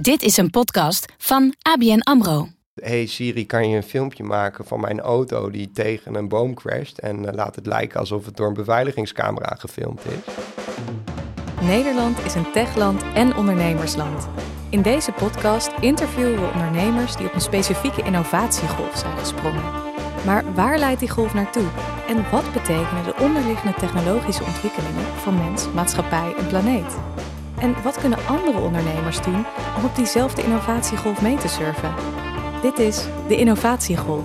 Dit is een podcast van ABN AMRO. Hey Siri, kan je een filmpje maken van mijn auto die tegen een boom crasht en uh, laat het lijken alsof het door een beveiligingscamera gefilmd is? Nederland is een techland en ondernemersland. In deze podcast interviewen we ondernemers die op een specifieke innovatiegolf zijn gesprongen. Maar waar leidt die golf naartoe? En wat betekenen de onderliggende technologische ontwikkelingen voor mens, maatschappij en planeet? En wat kunnen andere ondernemers doen om op diezelfde innovatiegolf mee te surfen? Dit is de Innovatiegolf.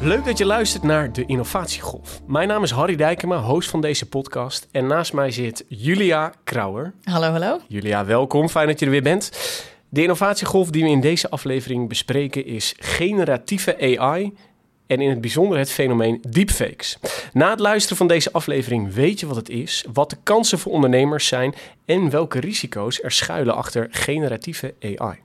Leuk dat je luistert naar de Innovatiegolf. Mijn naam is Harry Dijkema, host van deze podcast. En naast mij zit Julia Krauwer. Hallo, hallo. Julia, welkom. Fijn dat je er weer bent. De innovatiegolf die we in deze aflevering bespreken is generatieve AI en in het bijzonder het fenomeen deepfakes. Na het luisteren van deze aflevering weet je wat het is, wat de kansen voor ondernemers zijn en welke risico's er schuilen achter generatieve AI.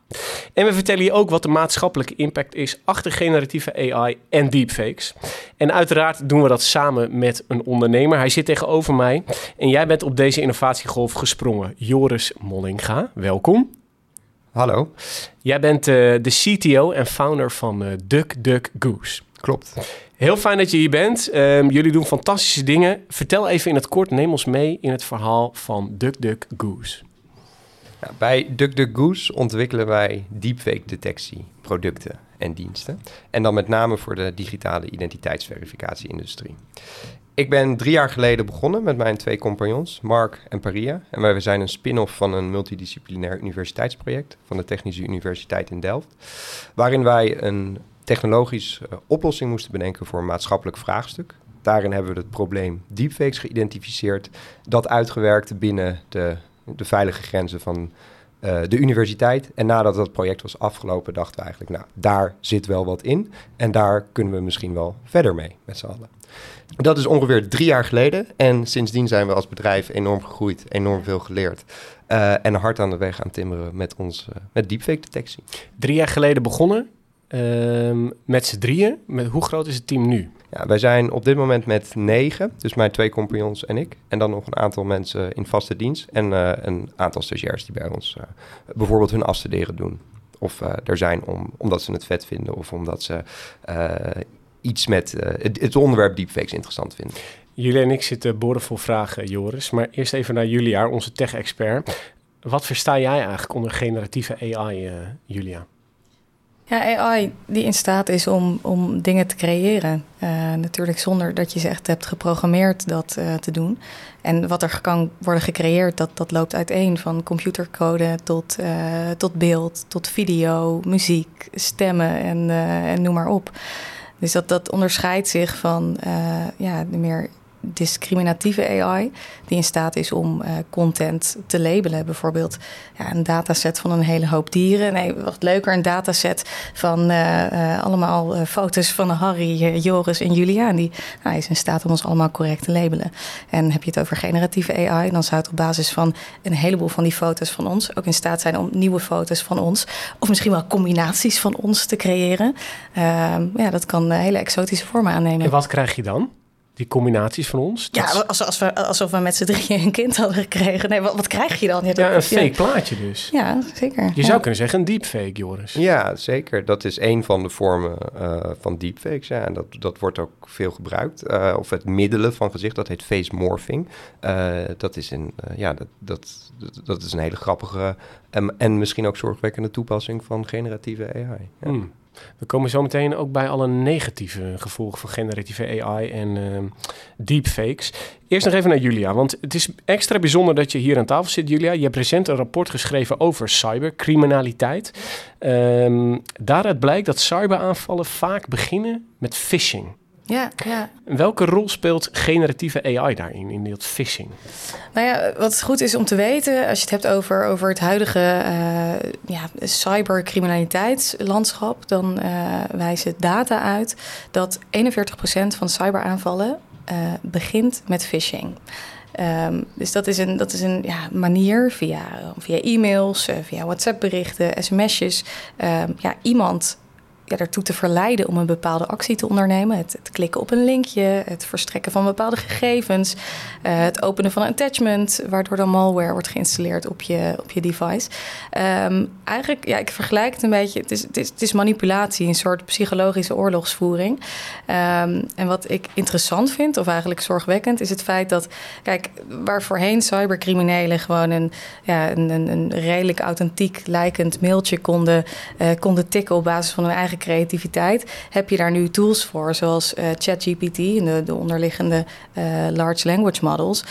En we vertellen je ook wat de maatschappelijke impact is achter generatieve AI en deepfakes. En uiteraard doen we dat samen met een ondernemer. Hij zit tegenover mij en jij bent op deze innovatiegolf gesprongen. Joris Mollinga, welkom. Hallo. Jij bent uh, de CTO en founder van uh, DuckDuckGoose. Klopt. Heel fijn dat je hier bent. Um, jullie doen fantastische dingen. Vertel even in het kort, neem ons mee in het verhaal van DuckDuckGoose. Ja, bij DuckDuckGoose ontwikkelen wij deepfake detectie producten en diensten. En dan met name voor de digitale identiteitsverificatie-industrie. Ik ben drie jaar geleden begonnen met mijn twee compagnons, Mark en Paria. En wij zijn een spin-off van een multidisciplinair universiteitsproject van de Technische Universiteit in Delft. Waarin wij een technologisch uh, oplossing moesten bedenken voor een maatschappelijk vraagstuk. Daarin hebben we het probleem deepfakes geïdentificeerd, dat uitgewerkt binnen de, de veilige grenzen van uh, de universiteit. En nadat dat project was afgelopen, dachten we eigenlijk, nou, daar zit wel wat in. En daar kunnen we misschien wel verder mee met z'n allen. Dat is ongeveer drie jaar geleden. En sindsdien zijn we als bedrijf enorm gegroeid, enorm veel geleerd. Uh, en hard aan de weg aan timmeren met ons met deepfake detectie. Drie jaar geleden begonnen. Uh, met z'n drieën. Met, hoe groot is het team nu? Ja, wij zijn op dit moment met negen, dus mijn twee compagnons en ik. En dan nog een aantal mensen in vaste dienst en uh, een aantal stagiairs die bij ons uh, bijvoorbeeld hun afstuderen doen. Of uh, er zijn om, omdat ze het vet vinden of omdat ze iets met het, het, onderwerp deepfakes interessant vinden. Jullie en ik zitten boordevol vragen, Joris. Maar eerst even naar Julia, onze tech-expert. Wat versta jij eigenlijk onder generatieve AI, Julia? Ja, AI die in staat is om, om dingen te creëren. Uh, natuurlijk zonder dat je ze echt hebt geprogrammeerd dat uh, te doen. En wat er kan worden gecreëerd, dat, dat loopt uiteen. Van computercode tot, uh, tot beeld, tot video, muziek, stemmen en, en noem maar op. Dus dat, dat onderscheidt zich van ja, de meer discriminatieve AI, die in staat is om uh, content te labelen. Bijvoorbeeld ja, een dataset van een hele hoop dieren. Nee, wat leuker, een dataset van uh, uh, allemaal foto's van Harry, Joris en Julia. die nou, is in staat om ons allemaal correct te labelen. En heb je het over generatieve AI, dan zou het op basis van een heleboel van die foto's van ons ook in staat zijn om nieuwe foto's van ons, of misschien wel combinaties van ons te creëren. Ehm, ja, dat kan hele exotische vormen aannemen. En wat krijg je dan? Die combinaties van ons. Ja, als, als we, alsof we met z'n drieën een kind hadden gekregen. Nee, wat, wat krijg je dan? Ja, ja een fake ja. plaatje dus. Ja, zeker. Je ja. zou kunnen zeggen een deepfake, Joris. Ja, zeker. Dat is een van de vormen uh, van deepfakes. Ja, en dat, dat wordt ook veel gebruikt. Uh, of het middelen van gezicht, dat heet face morphing. Uh, dat, is een, ja, dat, dat, dat is een hele grappige en, en misschien ook zorgwekkende toepassing van generatieve AI. Ja. Hmm. We komen zo meteen ook bij alle negatieve gevolgen van generatieve AI en uh, deepfakes. Eerst nog even naar Julia, want het is extra bijzonder dat je hier aan tafel zit, Julia. Je hebt recent een rapport geschreven over cybercriminaliteit. Um, daaruit blijkt dat cyberaanvallen vaak beginnen met phishing. Ja, ja. Welke rol speelt generatieve AI daarin, in dat phishing? Nou ja, wat goed is om te weten, als je het hebt over, over het huidige uh, ja, cybercriminaliteitslandschap, dan uh, wijzen data uit dat 41% van cyberaanvallen uh, begint met phishing. Um, dus dat is een, dat is een ja, manier via, via e-mails, via WhatsApp-berichten, sms'jes, um, ja, iemand ja, ertoe te verleiden om een bepaalde actie te ondernemen. Het, het klikken op een linkje, het verstrekken van bepaalde gegevens, uh, het openen van een attachment, waardoor dan malware wordt geïnstalleerd op je, op je device. Um, eigenlijk, ja, ik vergelijk het een beetje. Het is, het is, manipulatie, een soort psychologische oorlogsvoering. Um, en wat ik interessant vind, of eigenlijk zorgwekkend, is het feit dat, kijk, waar voorheen cybercriminelen gewoon een, ja, een, een, redelijk authentiek lijkend mailtje konden, uh, konden tikken op basis van hun eigen creativiteit, heb je daar nu tools voor, zoals uh, ChatGPT en de, de onderliggende uh, large language models.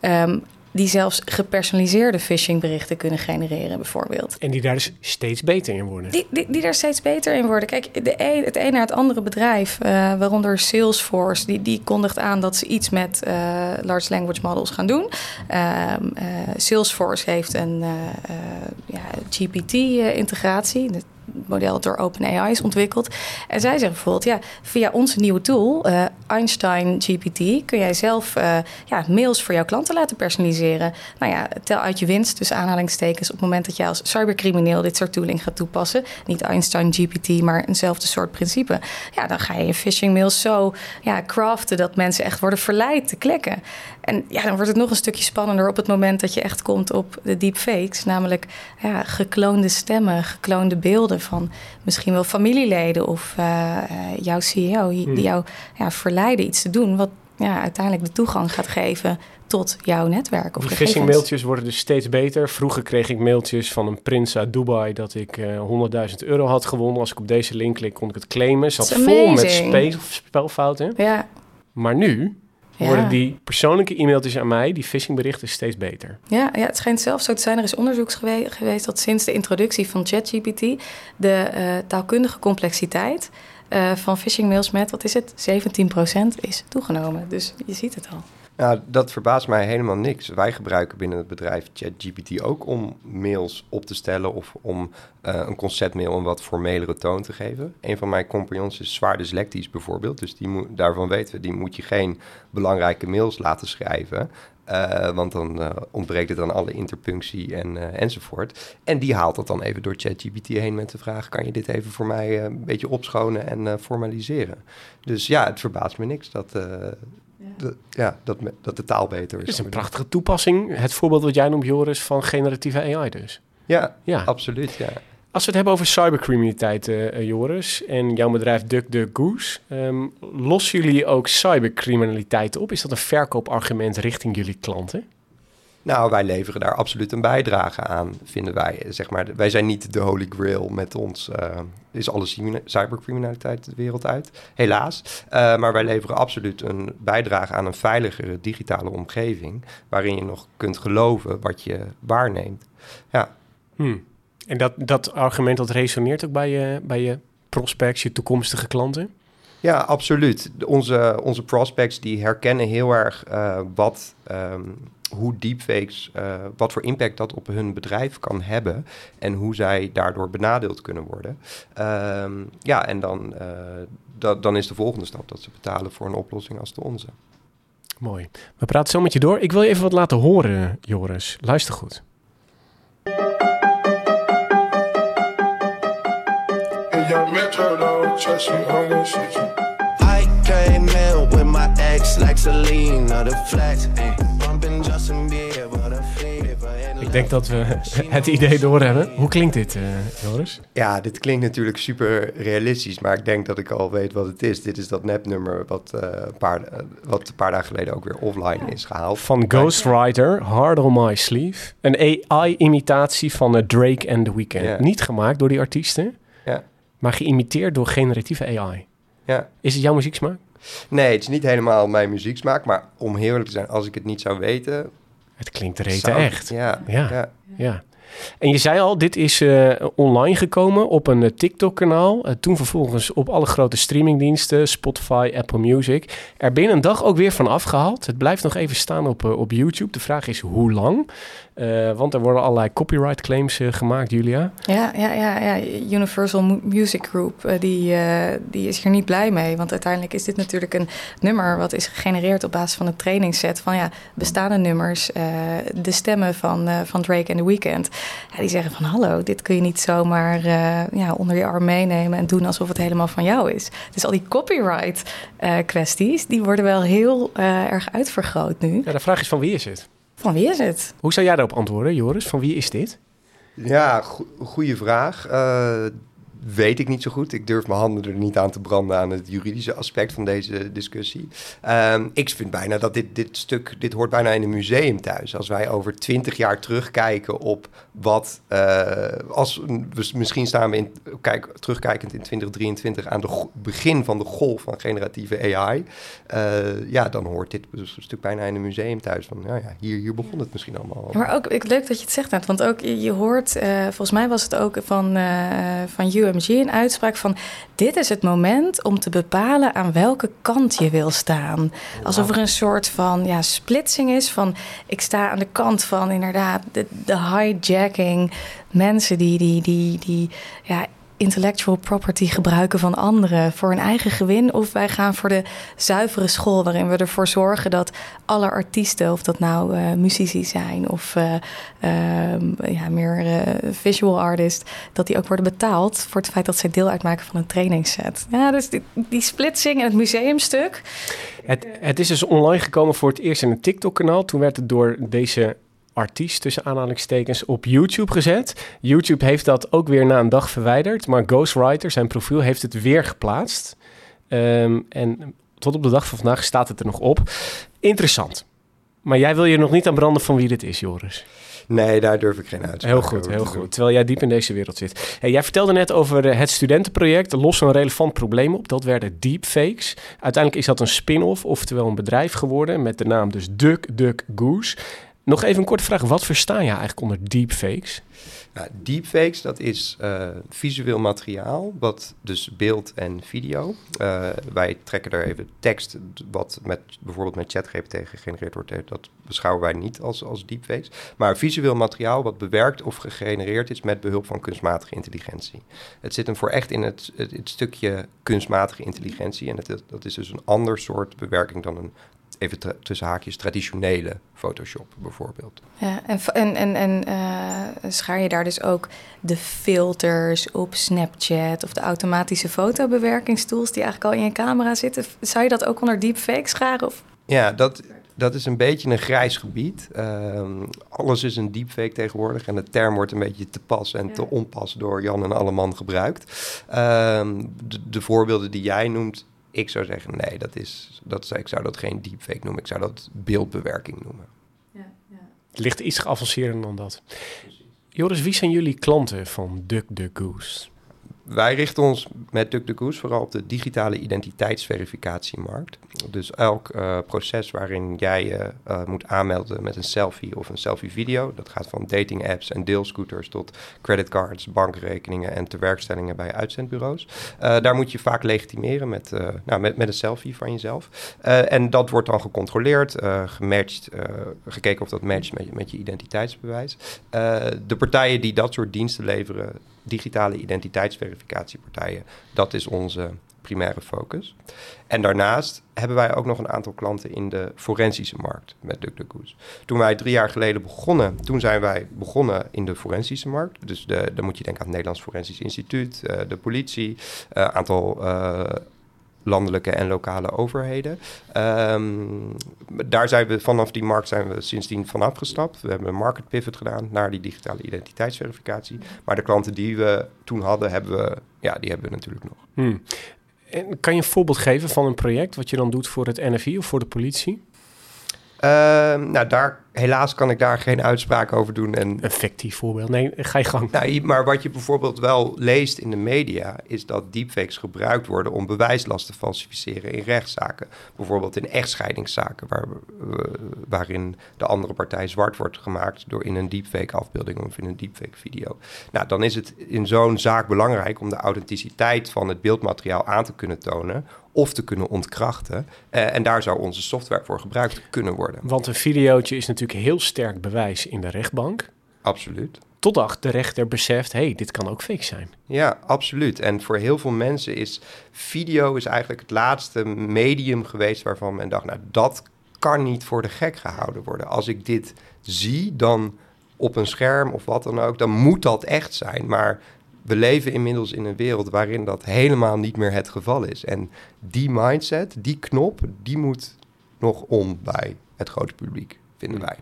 Um, die zelfs gepersonaliseerde phishingberichten kunnen genereren, bijvoorbeeld. En die daar dus steeds beter in worden. Die, die, die daar steeds beter in worden. Kijk, de een, het een naar het andere bedrijf, uh, waaronder Salesforce, die, die kondigt aan dat ze iets met uh, large language models gaan doen. Uh, Salesforce heeft een ja, GPT-integratie model door OpenAI is ontwikkeld. En zij zeggen bijvoorbeeld, ja, via onze nieuwe tool, uh, Einstein GPT, kun jij zelf uh, ja, mails voor jouw klanten laten personaliseren. Nou ja, tel uit je winst, dus aanhalingstekens, op het moment dat jij als cybercrimineel dit soort tooling gaat toepassen. Niet Einstein GPT, maar eenzelfde soort principe. Ja, dan ga je je phishing mails zo ja, craften dat mensen echt worden verleid te klikken. En ja, dan wordt het nog een stukje spannender op het moment dat je echt komt op de deepfakes. Namelijk ja, gekloonde stemmen, gekloonde beelden van misschien wel familieleden of uh, jouw CEO. Die hmm. jou ja, verleiden iets te doen wat ja, uiteindelijk de toegang gaat geven tot jouw netwerk. Of Die phishing mailtjes worden dus steeds beter. Vroeger kreeg ik mailtjes van een prins uit Dubai dat ik uh, 100.000 euro had gewonnen. Als ik op deze link klik, kon ik het claimen. Zat vol met spe spelfouten. Ja. Maar nu ja. worden die persoonlijke e-mailtjes aan mij, die phishingberichten, steeds beter. Ja, ja, het schijnt zelfs zo te zijn. Er is onderzoek geweest dat sinds de introductie van ChatGPT de uh, taalkundige complexiteit uh, van phishingmails met, wat is het, 17% is toegenomen. Dus je ziet het al. Nou, dat verbaast mij helemaal niks. Wij gebruiken binnen het bedrijf ChatGPT ook om mails op te stellen of om uh, een conceptmail een wat formelere toon te geven. Een van mijn compagnons is zwaar dyslectisch bijvoorbeeld, dus die moet, daarvan weten we, die moet je geen belangrijke mails laten schrijven. Uh, want dan uh, ontbreekt het aan alle interpunctie en, enzovoort. En die haalt dat dan even door ChatGPT heen met de vraag: kan je dit even voor mij een beetje opschonen en formaliseren? Dus ja, het verbaast me niks dat, ja, dat, dat de taal beter is. Het is een prachtige toepassing. Het voorbeeld wat jij noemt, Joris, van generatieve AI dus. Ja, ja. absoluut. Ja. Als we het hebben over cybercriminaliteit, uh, Joris, en jouw bedrijf DuckDuckGoose, um, lossen jullie ook cybercriminaliteit op? Is dat een verkoopargument richting jullie klanten? Nou, wij leveren daar absoluut een bijdrage aan, vinden wij. Zeg maar, wij zijn niet de holy grail met ons. Uh, is alle cybercriminaliteit de wereld uit, helaas. Uh, maar wij leveren absoluut een bijdrage aan een veiligere digitale omgeving... waarin je nog kunt geloven wat je waarneemt. Ja. Hmm. En dat, dat argument dat resoneert ook bij je, bij je prospects, je toekomstige klanten? Ja, absoluut. Onze, onze prospects die herkennen heel erg uh, wat... Um, hoe deepfakes, uh, wat voor impact dat op hun bedrijf kan hebben en hoe zij daardoor benadeeld kunnen worden. Um, ja, en dan, uh, da dan is de volgende stap dat ze betalen voor een oplossing als de onze. Mooi. We praten zo met je door. Ik wil je even wat laten horen, Joris. Luister goed. I came in with my ex like Celine the flex. Ik denk dat we het idee doorhebben. Hoe klinkt dit, uh, Joris? Ja, dit klinkt natuurlijk super realistisch, maar ik denk dat ik al weet wat het is. Dit is dat nepnummer wat, uh, een, paar, uh, wat een paar dagen geleden ook weer offline is gehaald. Van Ghostwriter, Hard on My Sleeve. Een AI-imitatie van Drake and The Weeknd. Niet gemaakt door die artiesten, maar geïmiteerd door generatieve AI. Is het jouw muzieksmaak? Nee, het is niet helemaal mijn muzieksmaak, maar om heel eerlijk te zijn, als ik het niet zou weten... Het klinkt rete echt. Ja, ja, ja. ja. En je zei al, dit is uh, online gekomen op een uh, TikTok-kanaal. Uh, toen vervolgens op alle grote streamingdiensten, Spotify, Apple Music. Er binnen een dag ook weer van afgehaald. Het blijft nog even staan op, op YouTube. De vraag is hoe lang? Want er worden allerlei copyright claims gemaakt, Julia. Ja, ja, ja, ja. Universal Music Group, die, die is hier niet blij mee. Want uiteindelijk is dit natuurlijk een nummer wat is gegenereerd op basis van een trainingsset van ja, bestaande nummers, de stemmen van, van Drake en The Weeknd. Ja, die zeggen van hallo, dit kun je niet zomaar ja, onder je arm meenemen en doen alsof het helemaal van jou is. Dus al die copyright kwesties, die worden wel heel erg uitvergroot nu. Ja, de vraag is van wie is het? Van wie is het? Hoe zou jij daarop antwoorden, Joris? Van wie is dit? Ja, go goede vraag. Uh, weet ik niet zo goed. Ik durf mijn handen er niet aan te branden aan het juridische aspect van deze discussie. Um, ik vind bijna dat dit, dit stuk, dit hoort bijna in een museum thuis. Als wij over twintig jaar terugkijken op wat, uh, als misschien staan we in, kijk, terugkijkend in 2023 aan het begin van de golf van generatieve AI. Uh, ja, dan hoort dit een stuk bijna in een museum thuis. Van, ja, hier, hier begon het misschien allemaal. Maar ook leuk dat je het zegt, want ook je, hoort, uh, volgens mij was het ook van, van UM UMG een uitspraak van: dit is het moment om te bepalen aan welke kant je wil staan. Alsof er een soort van ja, splitsing is van: ik sta aan de kant van inderdaad de, de hijacking, mensen die, die, die, die ja, intellectual property gebruiken van anderen voor hun eigen gewin. Of wij gaan voor de zuivere school, waarin we ervoor zorgen dat alle artiesten, of dat nou uh, muzici zijn of uh, uh, ja, meer eh, visual artist, dat die ook worden betaald voor het feit dat zij deel uitmaken van een trainingsset. Ja, dus die, die splitsing en het museumstuk. Het, het is dus online gekomen voor het eerst in een TikTok-kanaal. Toen werd het door deze artiest tussen aanhalingstekens op YouTube gezet. YouTube heeft dat ook weer na een dag verwijderd, maar Ghostwriter, zijn profiel, heeft het weer geplaatst. Um, en tot op de dag van vandaag staat het er nog op. Interessant. Maar jij wil je nog niet aan branden van wie dit is, Joris. Nee, daar durf ik geen uitspraak Heel goed, heel goed. Terwijl jij diep in deze wereld zit. Hey, jij vertelde net over eh, het studentenproject. Los een relevant probleem op. Dat werden deepfakes. Uiteindelijk is dat een spin-off, oftewel een bedrijf geworden... met de naam dus Duck Duck Goose. Nog even een korte vraag. Wat versta je eigenlijk onder deepfakes? Nou, deepfakes, dat is uh, visueel materiaal, wat dus beeld en video. Uh, wij trekken er even tekst, wat met, bijvoorbeeld met ChatGPT gegenereerd wordt, dat beschouwen wij niet als, als deepfakes. Maar visueel materiaal wat bewerkt of gegenereerd is met behulp van kunstmatige intelligentie. Het zit hem voor echt in het, het, het stukje kunstmatige intelligentie. En het, dat is dus een ander soort bewerking dan een even tussen haakjes traditionele Photoshop bijvoorbeeld. Ja, en, en, en, en uh, schaar je daar dus ook de filters op Snapchat of de automatische fotobewerkingstools die eigenlijk al in je camera zitten? Zou je dat ook onder deepfake scharen? Of? Ja, dat, dat is een beetje een grijs gebied. Um, alles is een deepfake tegenwoordig en de term wordt een beetje te pas en te onpas door Jan en Alleman gebruikt. De, de voorbeelden die jij noemt, ik zou zeggen, nee, dat is, dat, ik zou dat geen deepfake noemen. Ik zou dat beeldbewerking noemen. Ja, ja. Het ligt iets geavanceerder dan dat. Joris, wie zijn jullie klanten van DuckDuckGoose? Wij richten ons met DuckDuckGoose vooral op de digitale identiteitsverificatiemarkt. Dus elk uh, proces waarin jij je uh, moet aanmelden met een selfie of een selfie-video, dat gaat van dating apps en deelscooters tot creditcards, bankrekeningen en tewerkstellingen bij uitzendbureaus. Uh, daar moet je vaak legitimeren met, nou, met, met een selfie van jezelf. en dat wordt dan gecontroleerd, gematcht, gekeken of dat matcht met, met je identiteitsbewijs. de partijen die dat soort diensten leveren, digitale identiteitsverificatiepartijen. Dat is onze primaire focus. En daarnaast hebben wij ook nog een aantal klanten in de forensische markt met DuckDuckGoose. Toen wij drie jaar geleden begonnen, toen zijn wij begonnen in de forensische markt. Dus de, dan moet je denken aan het Nederlands Forensisch Instituut, uh, de politie, een uh, aantal uh, landelijke en lokale overheden. Um, daar zijn we vanaf die markt zijn we sindsdien vanaf gestapt. We hebben een market pivot gedaan naar die digitale identiteitsverificatie. Maar de klanten die we toen hadden, hebben we, ja, die hebben we natuurlijk nog. Hmm. En kan je een voorbeeld geven van een project wat je dan doet voor het NFI of voor de politie? Uh, nou, daar helaas kan ik daar geen uitspraak over doen. En, een fictief voorbeeld. Nee, ga je gang. Nou, maar wat je bijvoorbeeld wel leest in de media... is dat deepfakes gebruikt worden om bewijslast te falsificeren in rechtszaken. Bijvoorbeeld in echtscheidingszaken... Waar, waarin de andere partij zwart wordt gemaakt... door in een deepfake afbeelding of in een deepfake video. Nou, dan is het in zo'n zaak belangrijk... om de authenticiteit van het beeldmateriaal aan te kunnen tonen of te kunnen ontkrachten. Uh, en daar zou onze software voor gebruikt kunnen worden. Want een videootje is natuurlijk heel sterk bewijs in de rechtbank. Absoluut. Totdat de rechter beseft, hé, hey, dit kan ook fake zijn. Ja, absoluut. En voor heel veel mensen is video is eigenlijk het laatste medium geweest waarvan men dacht, nou, dat kan niet voor de gek gehouden worden. Als ik dit zie, dan op een scherm of wat dan ook, dan moet dat echt zijn. Maar we leven inmiddels in een wereld waarin dat helemaal niet meer het geval is. En die mindset, die knop, die moet nog om bij het grote publiek, vinden wij.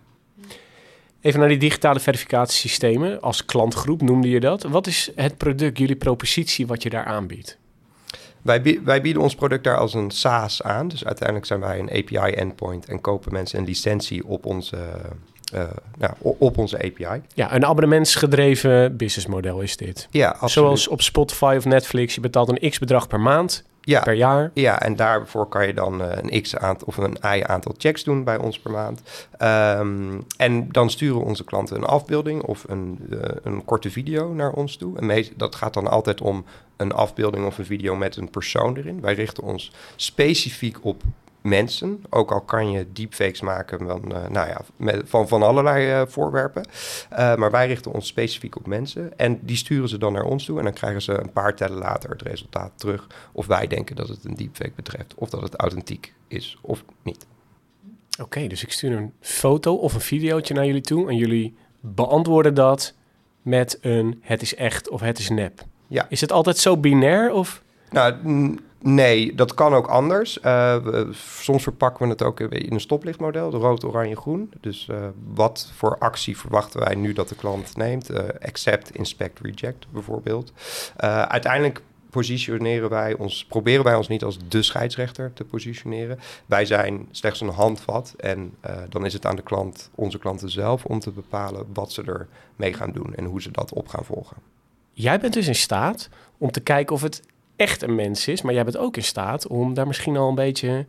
Even naar die digitale verificatiesystemen. Als klantgroep noemde je dat. Wat is het product, jullie propositie, wat je daar aanbiedt? Wij, wij, bieden ons product daar als een SaaS aan. Dus uiteindelijk zijn wij een API-endpoint en kopen mensen een licentie op onze, uh, nou, op onze API. Ja, een abonnementsgedreven businessmodel is dit. Ja, absoluut. Zoals op Spotify of Netflix, je betaalt een x-bedrag per maand ja, per jaar. Ja, en daarvoor kan je dan uh, een x aantal of een y aantal checks doen bij ons per maand. Um, en dan sturen onze klanten een afbeelding of een, uh, een korte video naar ons toe. En dat gaat dan altijd om een afbeelding of een video met een persoon erin. Wij richten ons specifiek op mensen. Ook al kan je deepfakes maken van, uh, nou ja, met, van, van allerlei uh, voorwerpen. Uh, maar wij richten ons specifiek op mensen. En die sturen ze dan naar ons toe. En dan krijgen ze een paar tellen later het resultaat terug. Of wij denken dat het een deepfake betreft. Of dat het authentiek is of niet. Oké, okay, dus ik stuur een foto of een videootje naar jullie toe. En jullie beantwoorden dat met een het is echt of het is nep. Ja. Is het altijd zo binair of... Nou, Nee, dat kan ook anders. Uh, soms verpakken we het ook in een stoplichtmodel, de rood, oranje, groen. Dus uh, wat voor actie verwachten wij nu dat de klant neemt? Uh, accept, inspect, reject bijvoorbeeld. uiteindelijk positioneren wij ons, proberen wij ons niet als de scheidsrechter te positioneren. Wij zijn slechts een handvat en dan is het aan de klant, onze klanten zelf, om te bepalen wat ze er mee gaan doen en hoe ze dat op gaan volgen. Jij bent dus in staat om te kijken of het echt een mens is. Maar jij bent ook in staat om daar misschien al een beetje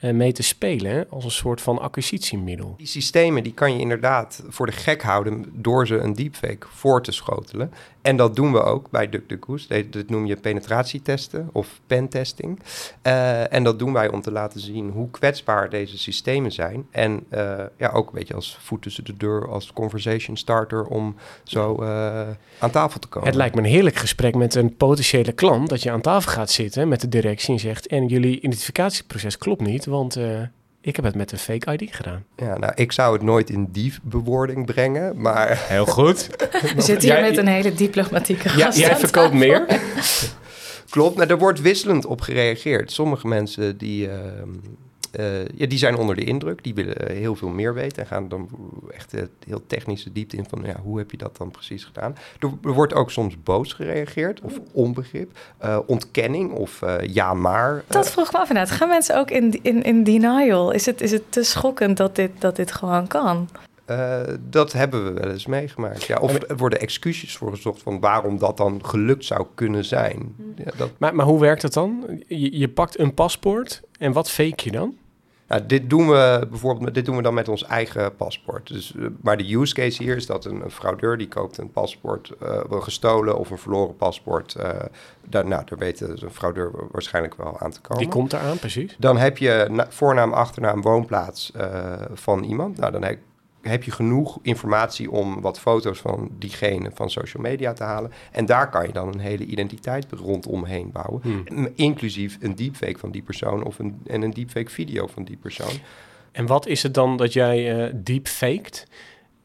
uh, mee te spelen als een soort van acquisitiemiddel. Die systemen die kan je inderdaad voor de gek houden door ze een deepfake voor te schotelen. En dat doen we ook bij DuckDuckGoose. Dat, dat noem je penetratietesten of pentesting. Uh, en dat doen wij om te laten zien hoe kwetsbaar deze systemen zijn. En uh, ja, ook een beetje als voet tussen de deur, als conversation starter om zo uh, aan tafel te komen. Het lijkt me een heerlijk gesprek met een potentiële klant dat je aan tafel gaat zitten met de directie en zegt en jullie identificatieproces klopt niet, want ik heb het met een fake ID gedaan. Ja, nou, ik zou het nooit in die bewoording brengen, maar... Heel goed. We zitten hier met een hele diplomatieke gast. Ja, jij verkoopt meer. Klopt, nou, er wordt wisselend op gereageerd. Sommige mensen die, uh, ja, die zijn onder de indruk, die willen heel veel meer weten en gaan dan echt heel technische diepte in van ja, hoe heb je dat dan precies gedaan. Er, er wordt ook soms boos gereageerd of onbegrip, uh, ontkenning of uh, ja maar. Dat vroeg me af inderdaad. Gaan mensen ook in, in, in denial? Is het, is het te schokkend dat dit, dat dit gewoon kan? Uh, dat hebben we wel eens meegemaakt. Ja, of er worden excuses voor gezocht van waarom dat dan gelukt zou kunnen zijn. Ja, dat... maar, maar hoe werkt het dan? Je, je pakt een paspoort en wat fake je dan? Nou, dit doen we bijvoorbeeld dit doen we dan met ons eigen paspoort. Dus, uh, maar de use case hier is dat een, een fraudeur die koopt een paspoort, uh, gestolen of een verloren paspoort. Uh, daar, nou, daar weet de fraudeur waarschijnlijk wel aan te komen. Die komt eraan, precies. Dan heb je voornaam, achternaam, woonplaats van iemand. Nou, dan heb heb je genoeg informatie om wat foto's van diegene van social media te halen. En daar kan je dan een hele identiteit rondomheen bouwen. Hmm. Inclusief een deepfake van die persoon of een, en een deepfake video van die persoon. En wat is het dan dat jij uh, deepfaked?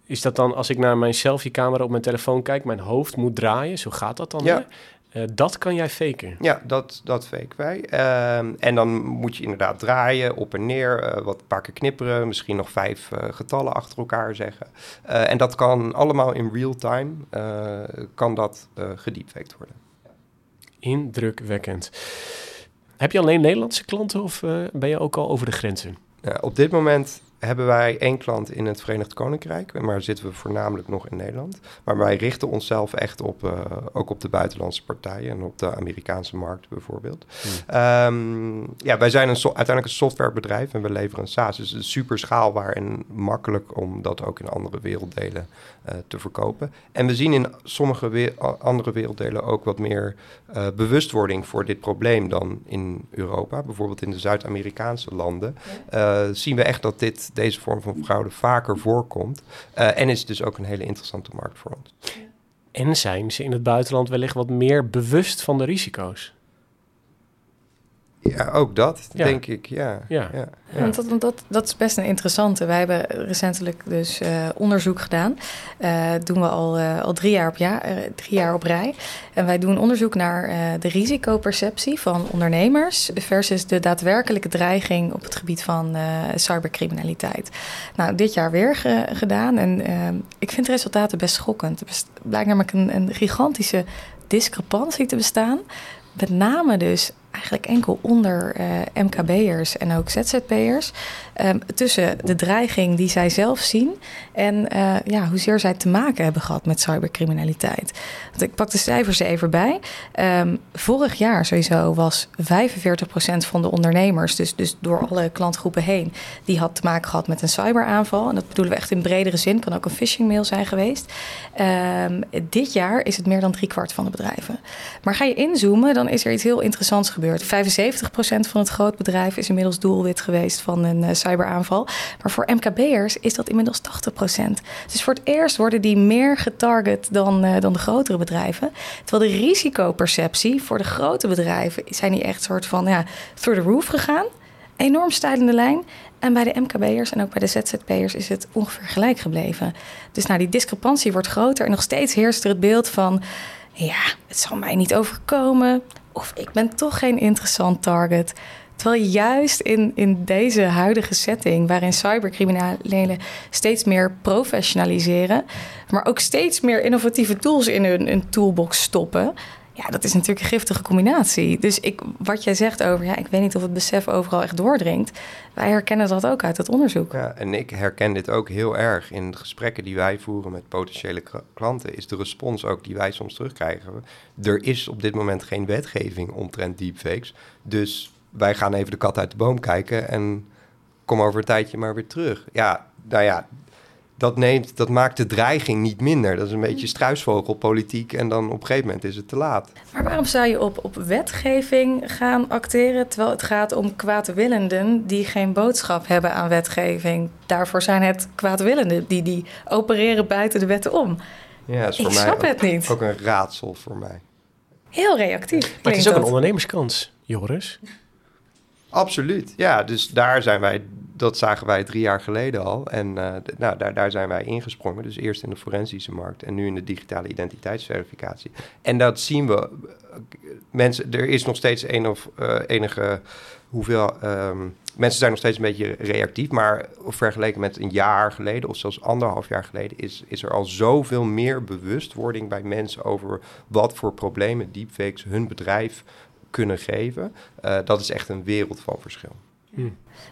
Is dat dan als ik naar mijn selfie-camera op mijn telefoon kijk, mijn hoofd moet draaien? Zo gaat dat dan? Ja. Uh, dat kan jij faken? Ja, dat, dat fake wij. Uh, en dan moet je inderdaad draaien, op en neer, uh, wat paar keer knipperen, misschien nog vijf uh, getallen achter elkaar zeggen. en dat kan allemaal in real time, kan dat gediepfaked worden. Indrukwekkend. Heb je alleen Nederlandse klanten of ben je ook al over de grenzen? op dit moment hebben wij één klant in het Verenigd Koninkrijk, maar zitten we voornamelijk nog in Nederland. Maar wij richten onszelf echt op, uh, ook op de buitenlandse partijen en op de Amerikaanse markt bijvoorbeeld. Hmm. Um, ja, wij zijn een so uiteindelijk een softwarebedrijf en we leveren een SaaS. Dus het is super schaalbaar en makkelijk om dat ook in andere werelddelen uh, te verkopen. En we zien in sommige we andere werelddelen ook wat meer uh, bewustwording voor dit probleem dan in Europa. Bijvoorbeeld in de Zuid-Amerikaanse landen zien we echt dat dit deze vorm van fraude vaker voorkomt. Uh, en is dus ook een hele interessante markt voor ons. En zijn ze in het buitenland wellicht wat meer bewust van de risico's? Ja, ook dat, Ja. denk ik. Ja. Ja. ja. Ja, want dat, dat, dat is best een interessante. Wij hebben recentelijk dus eh, onderzoek gedaan. Eh doen we al, eh, al drie, jaar op ja, eh, drie jaar op rij. En wij doen onderzoek naar eh, de risicoperceptie van ondernemers... versus de daadwerkelijke dreiging op het gebied van eh, cybercriminaliteit. Nou, dit jaar weer ge- gedaan. En ik vind de resultaten best schokkend. Er blijkt namelijk een, een gigantische discrepantie te bestaan. Met name dus eigenlijk enkel onder eh, MKB'ers en ook ZZP'ers. ehm, tussen de dreiging die zij zelf zien en eh, ja, hoezeer zij te maken hebben gehad met cybercriminaliteit. Want ik pak de cijfers er even bij. Ehm, vorig jaar sowieso was 45% van de ondernemers, dus, dus door alle klantgroepen heen, die had te maken gehad met een cyberaanval. En dat bedoelen we echt in bredere zin, kan ook een phishing mail zijn geweest. Ehm, dit jaar is het meer dan driekwart van de bedrijven. Maar ga je inzoomen, dan is er iets heel interessants gebeurd. 75% van het grootbedrijf is inmiddels doelwit geweest van een eh, cyberaanval. Maar voor MKB'ers is dat inmiddels 80%. Dus voor het eerst worden die meer getarget dan, eh, dan de grotere bedrijven. Terwijl de risicoperceptie voor de grote bedrijven zijn die echt soort van ja, through the roof gegaan. Enorm stijgende lijn. En bij de MKB'ers en ook bij de ZZP'ers is het ongeveer gelijk gebleven. Dus nou, die discrepantie wordt groter en nog steeds heerst er het beeld van... ja, het zal mij niet overkomen of ik ben toch geen interessant target. Terwijl juist in, in deze huidige setting, waarin cybercriminelen steeds meer professionaliseren, maar ook steeds meer innovatieve tools in hun, hun toolbox stoppen. Ja, dat is natuurlijk een giftige combinatie. Dus ik, wat jij zegt over, ja, ik weet niet of het besef overal echt doordringt. Wij herkennen dat ook uit het onderzoek. Ja, en ik herken dit ook heel erg in gesprekken die wij voeren met potentiële klanten. Is de respons ook die wij soms terugkrijgen. Er is op dit moment geen wetgeving omtrent deepfakes. Dus wij gaan even de kat uit de boom kijken en kom over een tijdje maar weer terug. Ja, nou ja, dat, neemt, dat maakt de dreiging niet minder. Dat is een beetje struisvogelpolitiek en dan op een gegeven moment is het te laat. Maar waarom zou je op, op wetgeving gaan acteren terwijl het gaat om kwaadwillenden die geen boodschap hebben aan wetgeving? Daarvoor zijn het kwaadwillenden die, die opereren buiten de wetten om. Ja, dat is Ik voor mij snap ook, het niet. ook een raadsel voor mij. Heel reactief. Maar het is ook een ondernemerskans, Joris. Absoluut, ja. Dus daar zijn wij, dat zagen wij drie jaar geleden al. En eh, nou, daar, daar zijn wij ingesprongen. Dus eerst in de forensische markt en nu in de digitale identiteitsverificatie. En dat zien we. eh, Mensen, er is nog steeds een of eh, enige hoeveel. ehm, mensen zijn nog steeds een beetje reactief. Maar vergeleken met een jaar geleden of zelfs anderhalf jaar geleden, is, is er al zoveel meer bewustwording bij mensen over wat voor problemen deepfakes hun bedrijf kunnen geven. Dat is echt een wereld van verschil.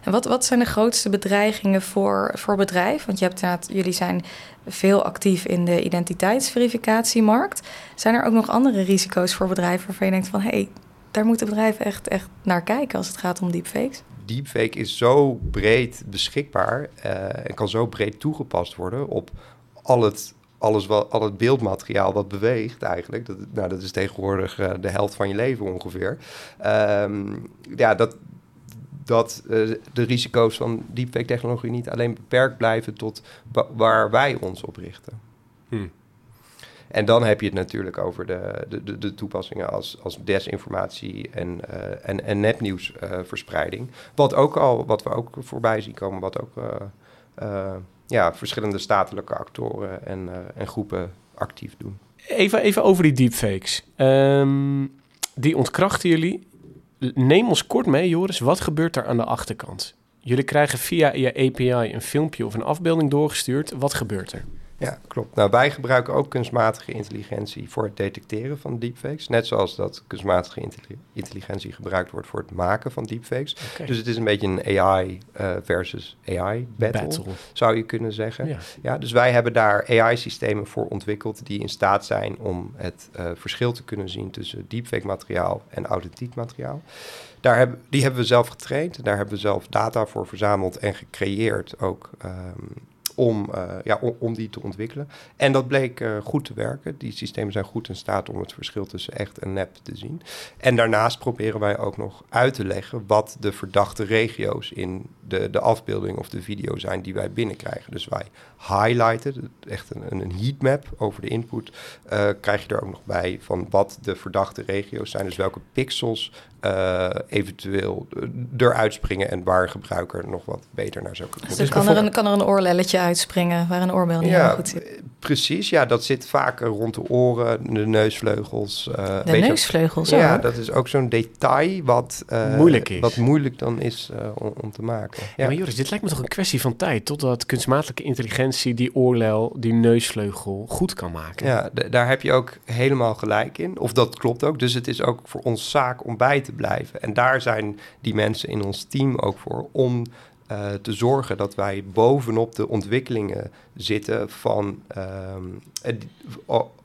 En wat, wat zijn de grootste bedreigingen voor, voor bedrijf? Want je hebt inderdaad, jullie zijn veel actief in de identiteitsverificatiemarkt. Zijn er ook nog andere risico's voor bedrijven waarvan je denkt van hé, hey, daar moeten bedrijven echt, echt naar kijken als het gaat om deepfakes? Deepfake is zo breed beschikbaar eh, en kan zo breed toegepast worden op al het, alles wat, al het beeldmateriaal wat beweegt eigenlijk. Dat, nou, dat is tegenwoordig eh, de helft van je leven ongeveer. Ehm, ja, dat, dat eh, de risico's van deepfake-technologie niet alleen beperkt blijven tot wa- waar wij ons op richten. Hm. En dan heb je het natuurlijk over de, de, de, de toepassingen als, als desinformatie en, eh, en, en nepnieuwsverspreiding. wat, ook al, wat we ook voorbij zien komen, wat ook eh, eh, ja, verschillende statelijke actoren en, eh, en groepen actief doen. Even, even over die deepfakes. Ehm, die ontkrachten jullie. Neem ons kort mee, Joris. Wat gebeurt er aan de achterkant? Jullie krijgen via je API een filmpje of een afbeelding doorgestuurd. Wat gebeurt er? Ja, klopt. Nou, wij gebruiken ook kunstmatige intelligentie voor het detecteren van deepfakes. Net zoals dat kunstmatige intelli- intelligentie gebruikt wordt voor het maken van deepfakes. Dus het is een beetje een AI eh, versus AI battle, Battle. zou je kunnen zeggen. Ja. Ja, dus wij hebben daar AI-systemen voor ontwikkeld die in staat zijn om het eh, verschil te kunnen zien tussen deepfake materiaal en authentiek materiaal. Daar hebben, die hebben we zelf getraind. Daar hebben we zelf data voor verzameld en gecreëerd ook ehm, om, ja, om, die te ontwikkelen. En dat bleek goed te werken. Die systemen zijn goed in staat om het verschil tussen echt en nep te zien. En daarnaast proberen wij ook nog uit te leggen wat de verdachte regio's in de, de afbeelding of de video zijn die wij binnenkrijgen. Dus wij highlighten, echt een, een heatmap over de input, uh, krijg je er ook nog bij van wat de verdachte regio's zijn. Dus welke pixels uh, eventueel eruit springen en waar een gebruiker nog wat beter naar zou kunnen. Dus, dus kan, er een, kan er een oorlelletje uitspringen waar een oorbel niet ja, goed zit? Precies, ja, dat zit vaak rond de oren, de neusvleugels. Uh, de neusvleugels, Ja, dat is ook zo'n detail wat, uh, moeilijk is. wat moeilijk dan is om, om, te maken. Ja. maar Joris, dit lijkt me toch een kwestie van tijd totdat kunstmatige intelligentie die oorlel, die neusvleugel goed kan maken. Ja, daar heb je ook helemaal gelijk in. Of dat klopt ook. Dus het is ook voor ons zaak om bij te blijven. En daar zijn die mensen in ons team ook voor om uh, te zorgen dat wij bovenop de ontwikkelingen zitten van uh,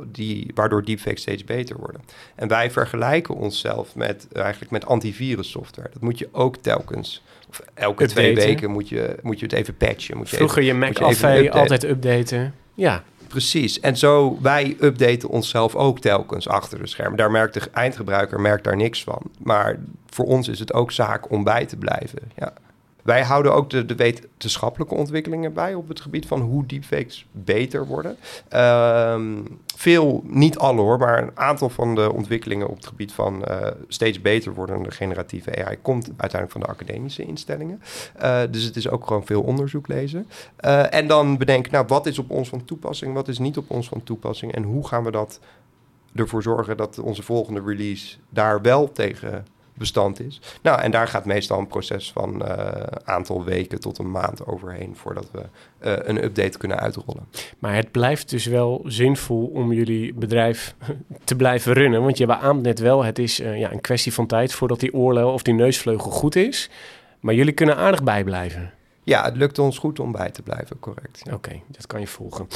die, waardoor deepfakes steeds beter worden. En wij vergelijken onszelf met eigenlijk met antivirus software. Dat moet je ook telkens. Of elke twee weken moet je, moet je het even patchen. Moet je Vroeger je Mac af altijd updaten. Ja. Precies. En zo, wij updaten onszelf ook telkens achter de schermen. Daar merkt de eindgebruiker merkt daar niks van. Maar voor ons is het ook zaak om bij te blijven. Ja. Wij houden ook de, wetenschappelijke ontwikkelingen bij op het gebied van hoe deepfakes beter worden. Ehm, veel, niet alle hoor, maar een aantal van de ontwikkelingen op het gebied van uh, steeds beter wordende generatieve AI komt uiteindelijk van de academische instellingen. Uh, dus het is ook gewoon veel onderzoek lezen. Uh, en dan bedenken, nou, wat is op ons van toepassing, wat is niet op ons van toepassing en hoe gaan we dat ervoor zorgen dat onze volgende release daar wel tegen bestand is. Nou, en daar gaat meestal een proces van een uh, aantal weken tot een maand overheen voordat we uh, een update kunnen uitrollen. Maar het blijft dus wel zinvol om jullie bedrijf te blijven runnen. Want je beaamt net wel, het is uh, ja, een kwestie van tijd voordat die oorlel of die neusvleugel goed is. Maar jullie kunnen aardig bijblijven. Ja, het lukt ons goed om bij te blijven, correct. Oké, dat kan je volgen.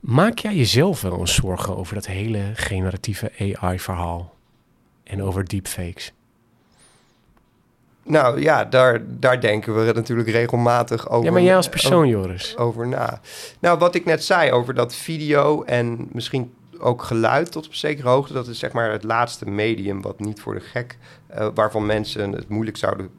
Maak jij jezelf wel eens zorgen over dat hele generatieve AI-verhaal en over deepfakes? Nou ja, daar, daar denken we natuurlijk regelmatig over. Ja, maar jij als persoon, Joris. Over na. Nou, wat ik net zei over dat video en misschien ook geluid tot op zekere hoogte. Dat is zeg maar het laatste medium wat niet voor de gek, uh, waarvan mensen het moeilijk zouden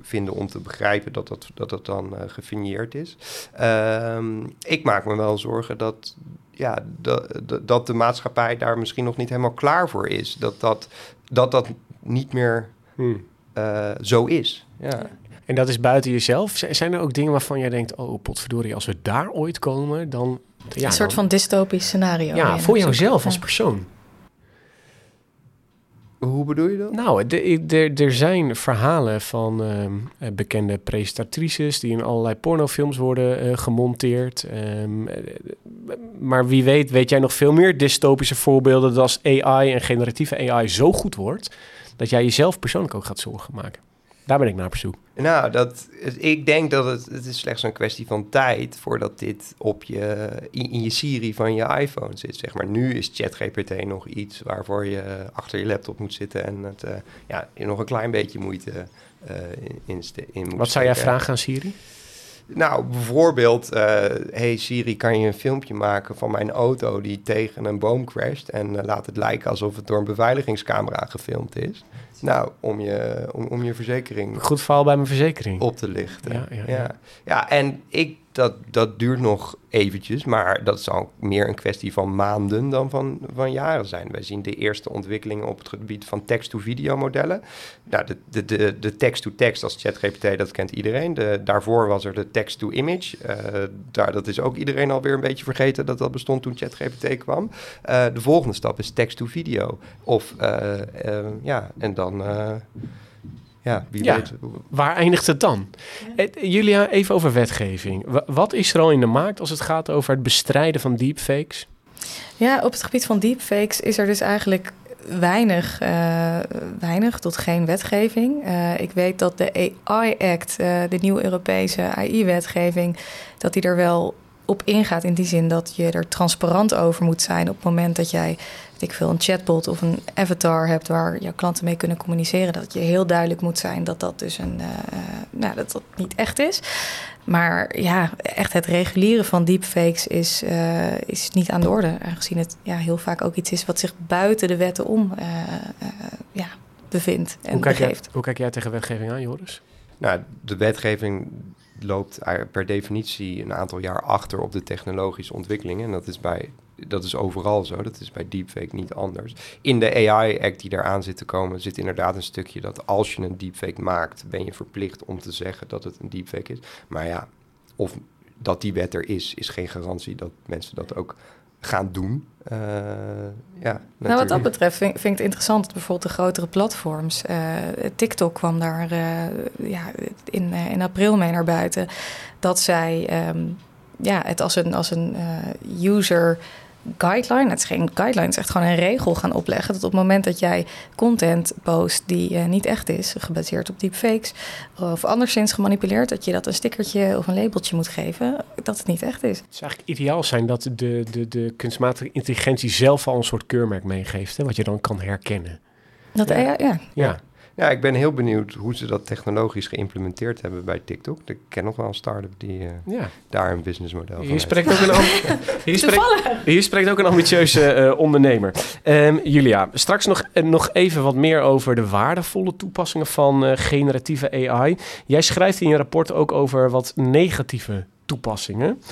vinden om te begrijpen dat dat, dat, dat dan uh, gefinieerd is. Uh, ik maak me wel zorgen dat, ja, dat, dat de maatschappij daar misschien nog niet helemaal klaar voor is. Dat dat, dat, dat niet meer... Hmm uh, zo is. Ja. En dat is buiten jezelf. Zijn er ook dingen waarvan jij denkt: oh, potverdorie, als we daar ooit komen, dan. Ja, een soort van dystopisch scenario. Ja, voor jouzelf als persoon. Hoe bedoel je dat? Nou, er zijn verhalen van uh, bekende presentatrices die in allerlei pornofilms worden uh, gemonteerd. Um, maar wie weet, weet jij nog veel meer dystopische voorbeelden dat als AI en generatieve AI zo goed wordt dat jij jezelf persoonlijk ook gaat zorgen maken. Daar ben ik naar op zoek. Nou, dat, ik denk dat het, het is slechts een kwestie van tijd voordat dit op je, in, je Siri van je iPhone zit. Zeg maar. Nu is ChatGPT nog iets waarvoor je achter je laptop moet zitten en het uh, ja, nog een klein beetje moeite uh, in, in moet Wat zou jij vragen aan Siri? Nou, bijvoorbeeld, uh, hey Siri, kan je een filmpje maken van mijn auto die tegen een boom crasht en uh, laat het lijken alsof het door een beveiligingscamera gefilmd is. Nou, om je, om, om je verzekering... Goed verhaal bij mijn verzekering. Op te lichten. Ja, ja, ja. ja. ja en ik dat, dat duurt nog eventjes, maar dat zal meer een kwestie van maanden dan van, van jaren zijn. Wij zien de eerste ontwikkelingen op het gebied van text-to-video modellen. Nou, de, de, de, de text-to-text als ChatGPT, dat kent iedereen. De, daarvoor was er de text-to-image. Uh, daar, dat is ook iedereen alweer een beetje vergeten dat dat bestond toen ChatGPT kwam. Uh, de volgende stap is text-to-video. Of, uh, ja, en dan ja, wie weet. Waar eindigt het dan? Eh, Julia, even over wetgeving. Wat is er al in de markt als het gaat over het bestrijden van deepfakes? Ja, op het gebied van deepfakes is er dus eigenlijk weinig, uh, weinig tot geen wetgeving. Uh, ik weet dat de AI Act, uh, de nieuwe Europese AI-wetgeving, dat die er wel op ingaat in die zin dat je er transparant over moet zijn op het moment dat jij ik veel, een chatbot of een avatar hebt waar jouw klanten mee kunnen communiceren, dat je heel duidelijk moet zijn dat dat dus een, uh, nou, dat dat niet echt is. Maar ja, echt het reguleren van deepfakes is, uh, is niet aan de orde. Aangezien het ja, heel vaak ook iets is wat zich buiten de wetten om uh, uh, ja, bevindt en hoe kijk, jij, hoe kijk jij tegen wetgeving aan, Joris? Nou, de wetgeving loopt per definitie een aantal jaar achter op de technologische ontwikkelingen. En dat is, bij, dat is overal zo. Dat is bij deepfake niet anders. In de AI-act die eraan zit te komen, zit inderdaad een stukje dat als je een deepfake maakt, ben je verplicht om te zeggen dat het een deepfake is. Maar ja, of dat die wet er is, is geen garantie dat mensen dat ook gaan doen. Uh, ja, nou, wat dat betreft vind, vind, ik het interessant dat bijvoorbeeld de grotere platforms. Uh, TikTok kwam daar uh, ja, in, in april mee naar buiten. Dat zij um, ja, het als een, als een user guideline, het is geen guideline, het is echt gewoon een regel gaan opleggen. Dat op het moment dat jij content post die uh, niet echt is, gebaseerd op deepfakes, of anderszins gemanipuleerd, dat je dat een stickertje of een labeltje moet geven, dat het niet echt is. Het zou eigenlijk ideaal zijn dat de, de, de kunstmatige intelligentie zelf al een soort keurmerk meegeeft, hè, wat je dan kan herkennen. Dat, ja. ja. ja. ja. Ja, ik ben heel benieuwd hoe ze dat technologisch geïmplementeerd hebben bij TikTok. Ik ken nog wel een start-up die uh, ja. daar een businessmodel van hier spreekt ook een hier, spreekt, hier spreekt ook een ambitieuze uh, ondernemer. Um, Julia, straks nog, uh, nog even wat meer over de waardevolle toepassingen van generatieve AI. Jij schrijft in je rapport ook over wat negatieve toepassingen.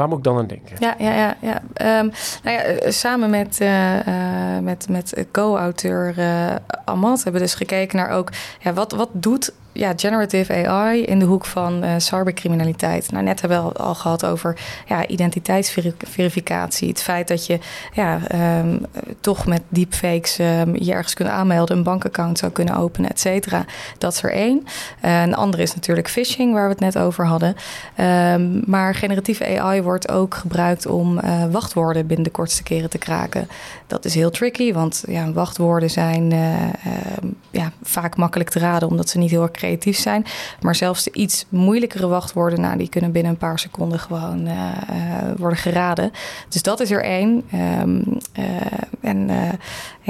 Waar moet ik dan aan denken? Ja, ja, ja. ja. Um, nou ja samen met, uh, uh, met, met co-auteur uh, hebben we dus gekeken naar ook... Ja, wat, wat doet ja, generative AI in de hoek van uh, cybercriminaliteit. Nou, net hebben we al, al gehad over ja, identiteitsverificatie. Het feit dat je ja, um, toch met deepfakes um, je ergens kunt aanmelden, een bankaccount zou kunnen openen, et cetera. Dat is er één. Uh, een andere is natuurlijk phishing, waar we het net over hadden. Um, maar generatieve AI wordt ook gebruikt om uh, wachtwoorden binnen de kortste keren te kraken. Dat is heel tricky, want ja, wachtwoorden zijn ja, vaak makkelijk te raden, omdat ze niet heel erg creatief zijn. Maar zelfs de iets moeilijkere wachtwoorden, nou, die kunnen binnen een paar seconden gewoon uh, uh, worden geraden. Dus dat is er één. Um, uh, en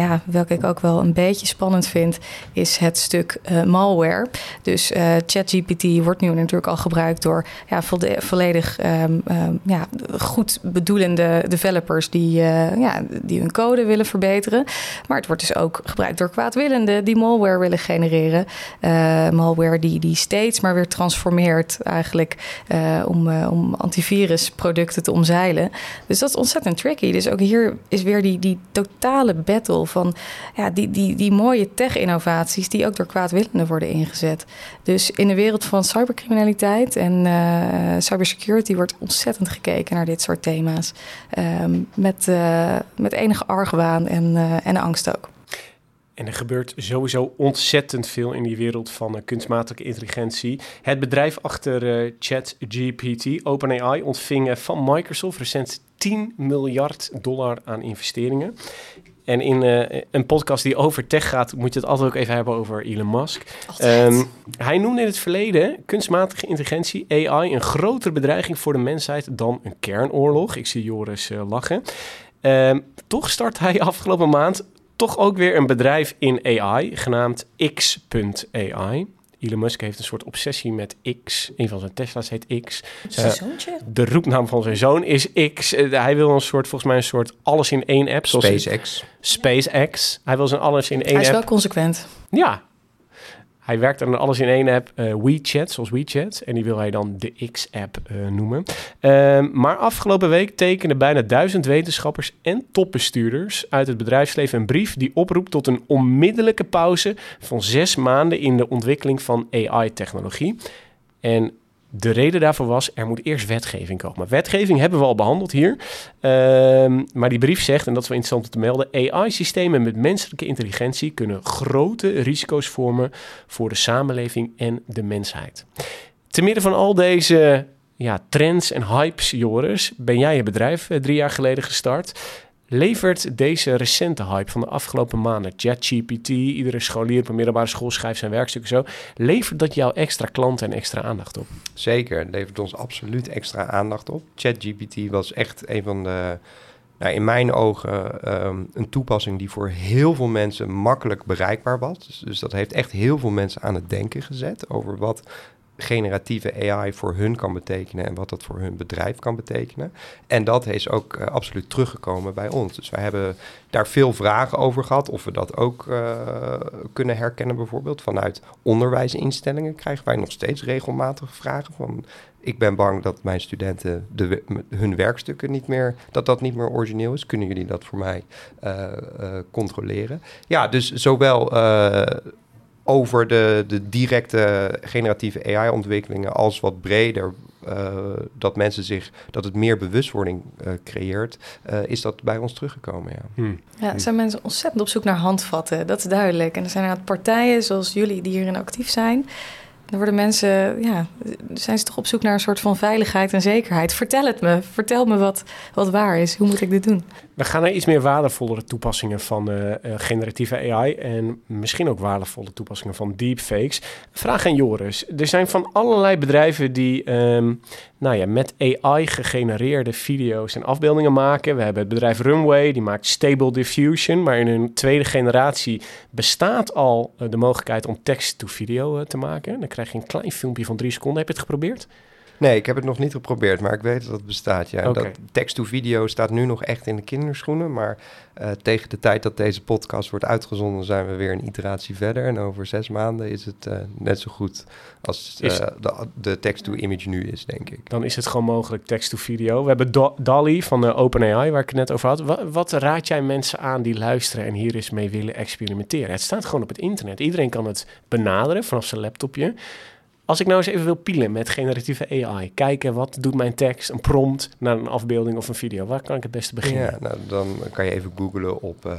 ja, welke ik ook wel een beetje spannend vind, is het stuk malware. Dus ChatGPT wordt nu natuurlijk al gebruikt door ja, volledig um, um, ja, goed bedoelende developers die, ja, die hun code willen verbeteren. Maar het wordt dus ook gebruikt door kwaadwillenden die malware willen genereren malware die, die steeds maar weer transformeert eigenlijk om, om antivirusproducten te omzeilen. Dus dat is ontzettend tricky. Dus ook hier is weer die, die totale battle van ja, die, die, die mooie tech-innovaties die ook door kwaadwillenden worden ingezet. Dus in de wereld van cybercriminaliteit en uh, cybersecurity wordt ontzettend gekeken naar dit soort thema's. Um, met, met enige argwaan en, en angst ook. En er gebeurt sowieso ontzettend veel in die wereld van kunstmatige intelligentie. Het bedrijf achter uh, ChatGPT, OpenAI, ontving van Microsoft recent 10 miljard dollar aan investeringen. En in een podcast die over tech gaat, moet je het altijd ook even hebben over Elon Musk. Um, hij noemde in het verleden kunstmatige intelligentie, AI, een grotere bedreiging voor de mensheid dan een kernoorlog. Ik zie Joris lachen. Um, toch start hij afgelopen maand toch ook weer een bedrijf in AI genaamd X.ai. Elon Musk heeft een soort obsessie met X. Een van zijn Tesla's heet X. Uh, de roepnaam van zijn zoon is X. Uh, hij wil een soort, volgens mij een soort alles in één app. SpaceX. SpaceX. Hij wil zijn alles in één app. Hij is wel consequent. Ja, hij werkt aan alles in één app, uh, WeChat, zoals WeChat. En die wil hij dan de X-app uh, noemen. Uh, maar afgelopen week tekenden bijna duizend wetenschappers en topbestuurders uit het bedrijfsleven een brief die oproept tot een onmiddellijke pauze van zes maanden in de ontwikkeling van AI-technologie. En de reden daarvoor was, er moet eerst wetgeving komen. Wetgeving hebben we al behandeld hier. Uh, maar die brief zegt, en dat is wel interessant om te melden... AI-systemen met menselijke intelligentie kunnen grote risico's vormen... voor de samenleving en de mensheid. Te midden van al deze ja, trends en hypes, Joris... ben jij je bedrijf eh, drie jaar geleden gestart... Levert deze recente hype van de afgelopen maanden, ChatGPT, iedere scholier op een middelbare school schrijft zijn werkstuk zo, levert dat jou extra klanten en extra aandacht op? Zeker, levert ons absoluut extra aandacht op. ChatGPT was echt een van de nou, in mijn ogen ehm, een toepassing die voor heel veel mensen makkelijk bereikbaar was. Dus, dus dat heeft echt heel veel mensen aan het denken gezet over wat generatieve AI voor hun kan betekenen en wat dat voor hun bedrijf kan betekenen. En dat is ook uh, absoluut teruggekomen bij ons. Dus wij hebben daar veel vragen over gehad. Of we dat ook uh, kunnen herkennen, bijvoorbeeld vanuit onderwijsinstellingen krijgen wij nog steeds regelmatig vragen van. Ik ben bang dat mijn studenten de, hun werkstukken niet meer, dat dat niet meer origineel is. Kunnen jullie dat voor mij uh, controleren? Ja, dus zowel over de, de directe generatieve AI-ontwikkelingen als wat breder. Uh, dat mensen zich, dat het meer bewustwording uh, creëert, uh, is dat bij ons teruggekomen. Ja. Hmm. ja, er zijn mensen ontzettend op zoek naar handvatten, dat is duidelijk. En er zijn inderdaad partijen zoals jullie die hierin actief zijn, dan worden mensen, ja, zijn ze toch op zoek naar een soort van veiligheid en zekerheid. Vertel het me, vertel me wat, wat waar is. Hoe moet ik dit doen? We gaan naar iets meer waardevollere toepassingen van uh, generatieve AI en misschien ook waardevolle toepassingen van deepfakes. Vraag aan Joris. Er zijn van allerlei bedrijven die um, nou ja, met AI gegenereerde video's en afbeeldingen maken. We hebben het bedrijf Runway, die maakt Stable Diffusion, maar in hun tweede generatie bestaat al uh, de mogelijkheid om tekst-to-video te maken. Dan krijg je een klein filmpje van drie seconden. Heb je het geprobeerd? Nee, ik heb het nog niet geprobeerd, maar ik weet dat het bestaat. Ja. Okay. Dat text-to-video staat nu nog echt in de kinderschoenen. Maar uh, tegen de tijd dat deze podcast wordt uitgezonden, zijn we weer een iteratie verder. En over zes maanden is het uh, net zo goed als uh, de, de text-to-image nu is, denk ik. Dan is het gewoon mogelijk text-to-video. We hebben Do Dolly van de OpenAI, waar ik het net over had. Wat, wat raad jij mensen aan die luisteren en hier eens mee willen experimenteren? Het staat gewoon op het internet. Iedereen kan het benaderen vanaf zijn laptopje. Als ik nou eens even wil pielen met generatieve AI, kijken wat doet mijn tekst, een prompt naar een afbeelding of een video, waar kan ik het beste beginnen? Ja, nou, dan kan je even googlen op uh,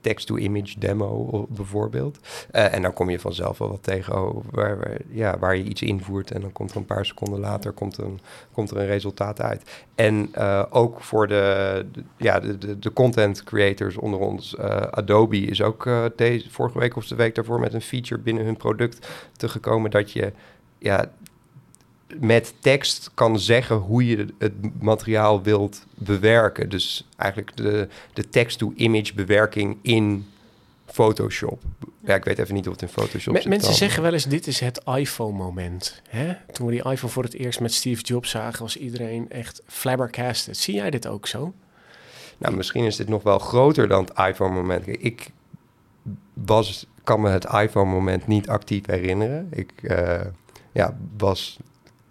text-to-image demo bijvoorbeeld. Uh, en dan kom je vanzelf wel wat tegen oh, waar, waar, ja, waar je iets invoert en dan komt er een paar seconden later komt een, komt er een resultaat uit. En uh, ook voor de, ja, de, de, de, content creators onder ons, uh, Adobe is ook deze, vorige week of de week daarvoor met een feature binnen hun product te gekomen dat je ja, met tekst kan zeggen hoe je het materiaal wilt bewerken. Dus eigenlijk de, de text-to-image bewerking in Photoshop. Ja, ik weet even niet of het in Photoshop zit. Mensen zeggen wel eens, dit is het iPhone-moment. Toen we die iPhone voor het eerst met Steve Jobs zagen... was iedereen echt flabbergasted. Zie jij dit ook zo? Nou, misschien is dit nog wel groter dan het iPhone-moment. Ik was kan me het iPhone-moment niet actief herinneren. Ik uh, ja, was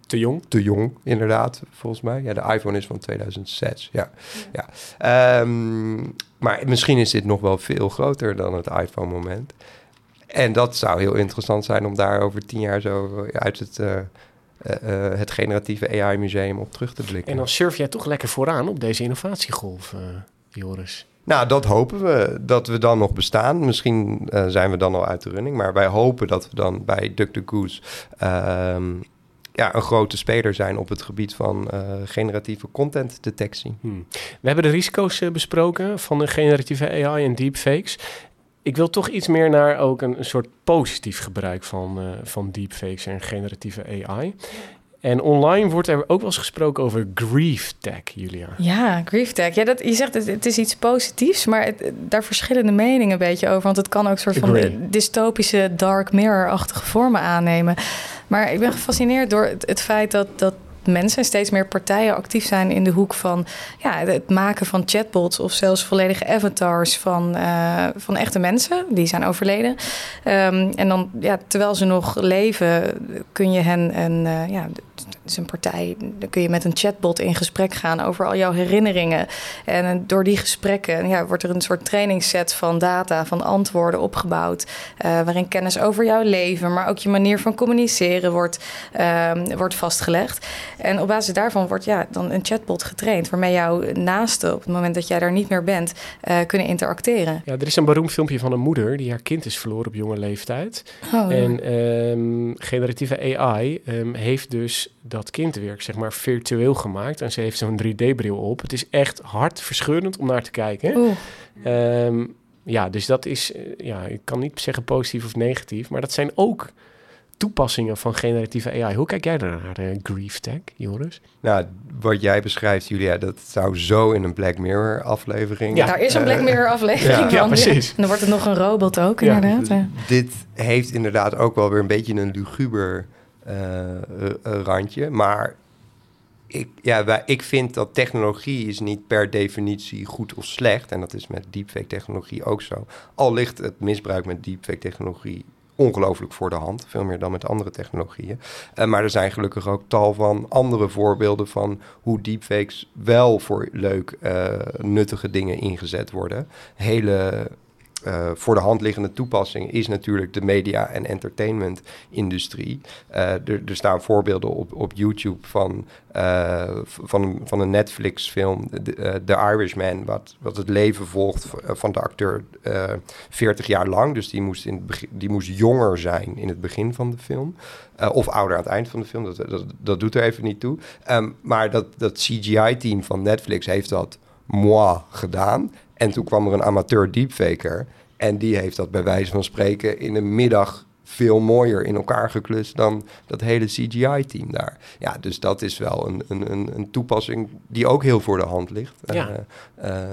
te jong. Te jong, inderdaad, volgens mij. Ja, de iPhone is van 2006. Ja, ja. ja. Um, maar misschien is dit nog wel veel groter dan het iPhone-moment. En dat zou heel interessant zijn om daar over tien jaar zo uit het, uh, uh, het generatieve AI-museum op terug te blikken. En dan surf jij toch lekker vooraan op deze innovatiegolf, Joris. Nou, dat hopen we, dat we dan nog bestaan. Misschien uh, zijn we dan al uit de running, maar wij hopen dat we dan bij DuckDuckGoose uh, ja, een grote speler zijn op het gebied van uh, generatieve content detectie. Hmm. We hebben de risico's uh, besproken van de generatieve AI en deepfakes. Ik wil toch iets meer naar ook een, een soort positief gebruik van, van deepfakes en generatieve AI. En online wordt er ook wel eens gesproken over grief tech, Julia. Ja, grief tech. Ja, dat, je zegt het, het is iets positiefs, maar het, daar verschillende meningen een beetje over. Want het kan ook een soort van dystopische dark mirror-achtige vormen aannemen. Maar ik ben gefascineerd door het, het feit dat, dat mensen, steeds meer partijen actief zijn in de hoek van ja, het maken van chatbots of zelfs volledige avatars van, uh, van echte mensen die zijn overleden. Um, en dan, ja, terwijl ze nog leven, kun je hen een, uh, ja, is een partij, dan kun je met een chatbot in gesprek gaan over al jouw herinneringen. En door die gesprekken ja, wordt er een soort trainingsset van data, van antwoorden opgebouwd. Uh, waarin kennis over jouw leven, maar ook je manier van communiceren wordt, uh, wordt vastgelegd. En op basis daarvan wordt ja, dan een chatbot getraind, waarmee jouw naasten op het moment dat jij daar niet meer bent, uh, kunnen interacteren. Ja, er is een beroemd filmpje van een moeder die haar kind is verloren op jonge leeftijd. Oh, en um, generatieve AI um, heeft dus dat kindwerk zeg maar virtueel gemaakt. En ze heeft zo'n 3D-bril op. Het is echt hartverscheurend om naar te kijken. Um, ja, dus dat is, uh, ja, ik kan niet zeggen positief of negatief. Maar dat zijn ook toepassingen van generatieve AI. Hoe kijk jij daarnaar, uh, Grief Tech, Joris? Nou, wat jij beschrijft, Julia, dat zou zo in een Black Mirror aflevering... Ja, daar is een Black Mirror aflevering ja. van. Ja, precies. En dan wordt het nog een robot ook, inderdaad. Dit heeft inderdaad ook wel weer een beetje een luguber randje, maar ik, ja, ik vind dat technologie is niet per definitie goed of slecht. En dat is met deepfake technologie ook zo. Al ligt het misbruik met deepfake technologie ongelooflijk voor de hand. Veel meer dan met andere technologieën. Uh, maar er zijn gelukkig ook tal van andere voorbeelden van hoe deepfakes wel voor leuk, nuttige dingen ingezet worden. Hele uh, voor de hand liggende toepassing is natuurlijk de media- en entertainment-industrie. Uh, er, staan voorbeelden op, op YouTube van, uh, van, van een Netflix-film, The Irishman, wat, wat het leven volgt van de acteur 40 jaar lang. Dus die moest, in die moest jonger zijn in het begin van de film. of ouder aan het eind van de film, dat, dat, dat doet er even niet toe. Um, maar dat, dat CGI-team van Netflix heeft dat moi gedaan. En toen kwam er een amateur deepfaker. En die heeft dat bij wijze van spreken in een middag veel mooier in elkaar geklust dan dat hele CGI-team daar. Ja, dus dat is wel een, een, een, toepassing die ook heel voor de hand ligt, ja. uh,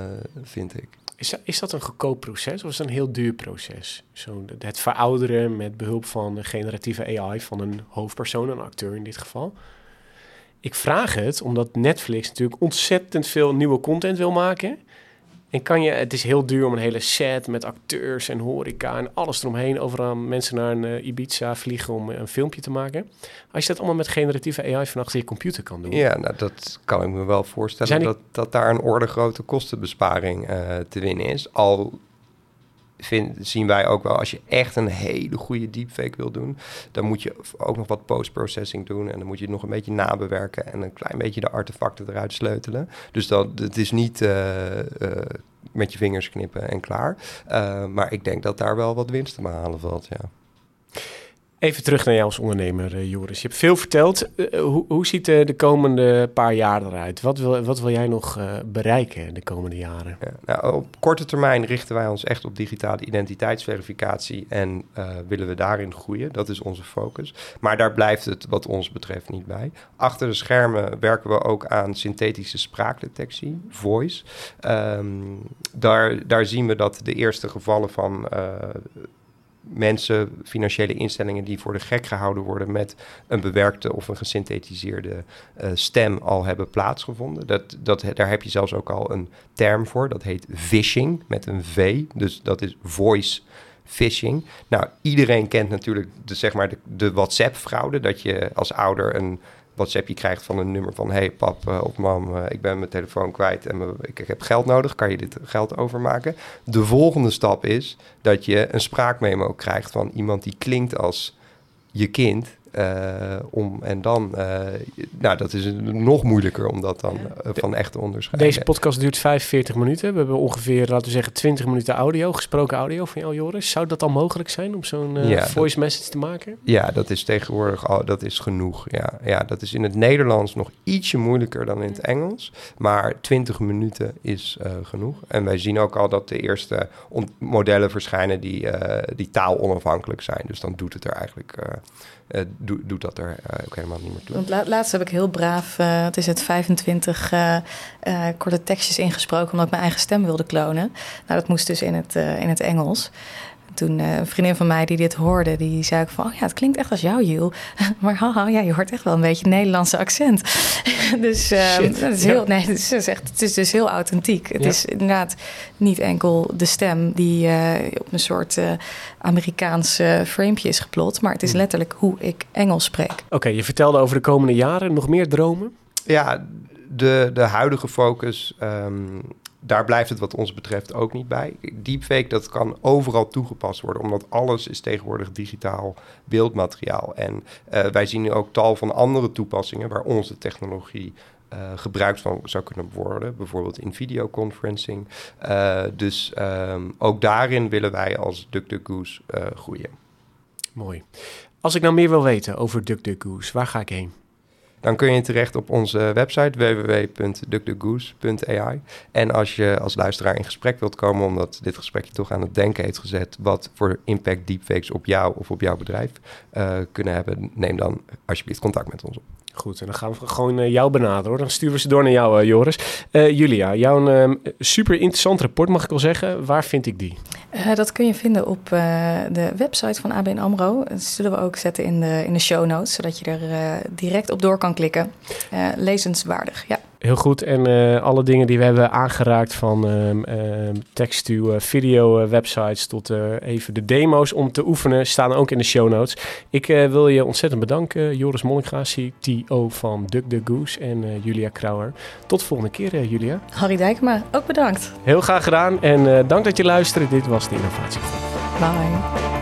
vind ik. Is dat, is dat een goedkoop proces of is dat een heel duur proces? Zo, het verouderen met behulp van de generatieve AI van een hoofdpersoon, een acteur in dit geval. Ik vraag het omdat Netflix natuurlijk ontzettend veel nieuwe content wil maken. En kan je, het is heel duur om een hele set met acteurs en horeca en alles eromheen. Overal mensen naar een uh, Ibiza vliegen om een filmpje te maken. Als je dat allemaal met generatieve AI van achter je computer kan doen. Ja, nou, dat kan ik me wel voorstellen. Dat, dat daar een orde grote kostenbesparing uh, te winnen is. Al vind, zien wij ook wel, als je echt een hele goede deepfake wil doen, dan moet je ook nog wat post-processing doen. En dan moet je het nog een beetje nabewerken en een klein beetje de artefacten eruit sleutelen. Dus dat, het is niet uh, uh, met je vingers knippen en klaar. Uh, maar ik denk dat daar wel wat winst te behalen valt, ja. Even terug naar jou als ondernemer, uh, Joris. Je hebt veel verteld. Uh, hoe, hoe, ziet uh, de komende paar jaar eruit? Wat wil, wat wil jij nog bereiken de komende jaren? Ja, nou, op korte termijn richten wij ons echt op digitale identiteitsverificatie en willen we daarin groeien. Dat is onze focus. Maar daar blijft het wat ons betreft niet bij. Achter de schermen werken we ook aan synthetische spraakdetectie, voice. Um, daar, daar zien we dat de eerste gevallen van mensen, financiële instellingen die voor de gek gehouden worden met een bewerkte of een gesynthetiseerde uh, stem al hebben plaatsgevonden. Dat, dat, daar heb je zelfs ook al een term voor, dat heet phishing met een V, dus dat is voice phishing. Nou, iedereen kent natuurlijk de, zeg maar de, de WhatsApp-fraude, dat je als ouder een WhatsAppje krijgt van een nummer van... hey pap uh, of mam, uh, ik ben mijn telefoon kwijt en ik, ik, heb geld nodig. Kan je dit geld overmaken? De volgende stap is dat je een spraakmemo krijgt van iemand die klinkt als je kind... Uh, om, en dan, uh, nou, dat is nog moeilijker om dat dan uh, van echt te onderscheiden. Deze podcast duurt 45 minuten. We hebben ongeveer, laten we zeggen, 20 minuten audio, gesproken audio van jou, Joris. Zou dat al mogelijk zijn om zo'n ja, voice message te maken? Ja, dat is tegenwoordig al, dat is genoeg. Ja, ja, dat is in het Nederlands nog ietsje moeilijker dan in het Engels. Maar 20 minuten is genoeg. En wij zien ook al dat de eerste modellen verschijnen die, die taal onafhankelijk zijn. Dus dan doet het er eigenlijk uh, doet dat er uh, ook helemaal niet meer toe. Want la laatst heb ik heel braaf, uh, het is het 25 korte tekstjes ingesproken... omdat ik mijn eigen stem wilde klonen. Nou, dat moest dus in het, in het Engels toen uh, een vriendin van mij die dit hoorde, die zei ook van... oh ja, het klinkt echt als jou, Jules. maar haha, ja, je hoort echt wel een beetje het Nederlandse accent. dus uh, dat is heel, nee, het is, echt, het is dus heel authentiek. Het is inderdaad niet enkel de stem die uh, op een soort Amerikaanse framepje is geplot... maar het is hmm. letterlijk hoe ik Engels spreek. Oké, okay, je vertelde over de komende jaren nog meer dromen? Ja, de, de huidige focus... Um, daar blijft het wat ons betreft ook niet bij. Deepfake, dat kan overal toegepast worden, omdat alles is tegenwoordig digitaal beeldmateriaal. En uh, wij zien nu ook tal van andere toepassingen waar onze technologie uh, gebruikt van zou kunnen worden, bijvoorbeeld in videoconferencing. Uh, dus um, ook daarin willen wij als DuckDuckGoose groeien. Mooi. Als ik nou meer wil weten over DuckDuckGoose, waar ga ik heen? Dan kun je terecht op onze website www.duckthegoose.ai. En als je als luisteraar in gesprek wilt komen, omdat dit gesprek je toch aan het denken heeft gezet, wat voor impact deepfakes op jou of op jouw bedrijf uh, kunnen hebben, neem dan alsjeblieft contact met ons op. Goed, en dan gaan we gewoon uh, jou benaderen hoor. Dan sturen we ze door naar jou, uh, Joris. Uh, Julia, jouw ehm, super interessant rapport mag ik wel zeggen. Waar vind ik die? dat kun je vinden op de website van ABN AMRO. Dat zullen we ook zetten in de, in de show notes, zodat je er direct op door kan klikken. lezenswaardig, ja. Heel goed. En uh, alle dingen die we hebben aangeraakt, van um, um, video uh, websites tot even de demo's om te oefenen, staan ook in de show notes. Ik wil je ontzettend bedanken, Joris Mollinga, CTO van Duck the Goose en Julia Krauwer. Tot de volgende keer, Julia. Harry Dijkma, ook bedankt. Heel graag gedaan en dank dat je luisterde. Dit was de Innovatie. Bye.